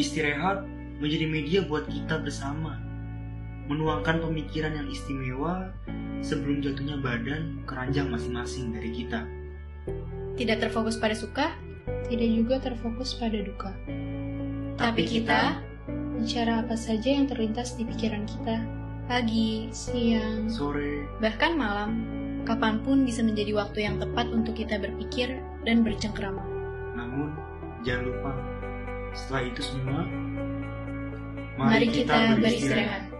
Istirahat menjadi media buat kita bersama, menuangkan pemikiran yang istimewa sebelum jatuhnya badan keranjang masing-masing dari kita. Tidak terfokus pada suka, Tidak juga terfokus pada duka. tapi kita Bicara apa saja yang terlintas di pikiran kita. pagi, Siang, Sore, bahkan malam, kapan pun bisa menjadi waktu yang tepat untuk kita berpikir dan bercengkrama. namun jangan lupa setelah itu semua, Mari kita beristirahat.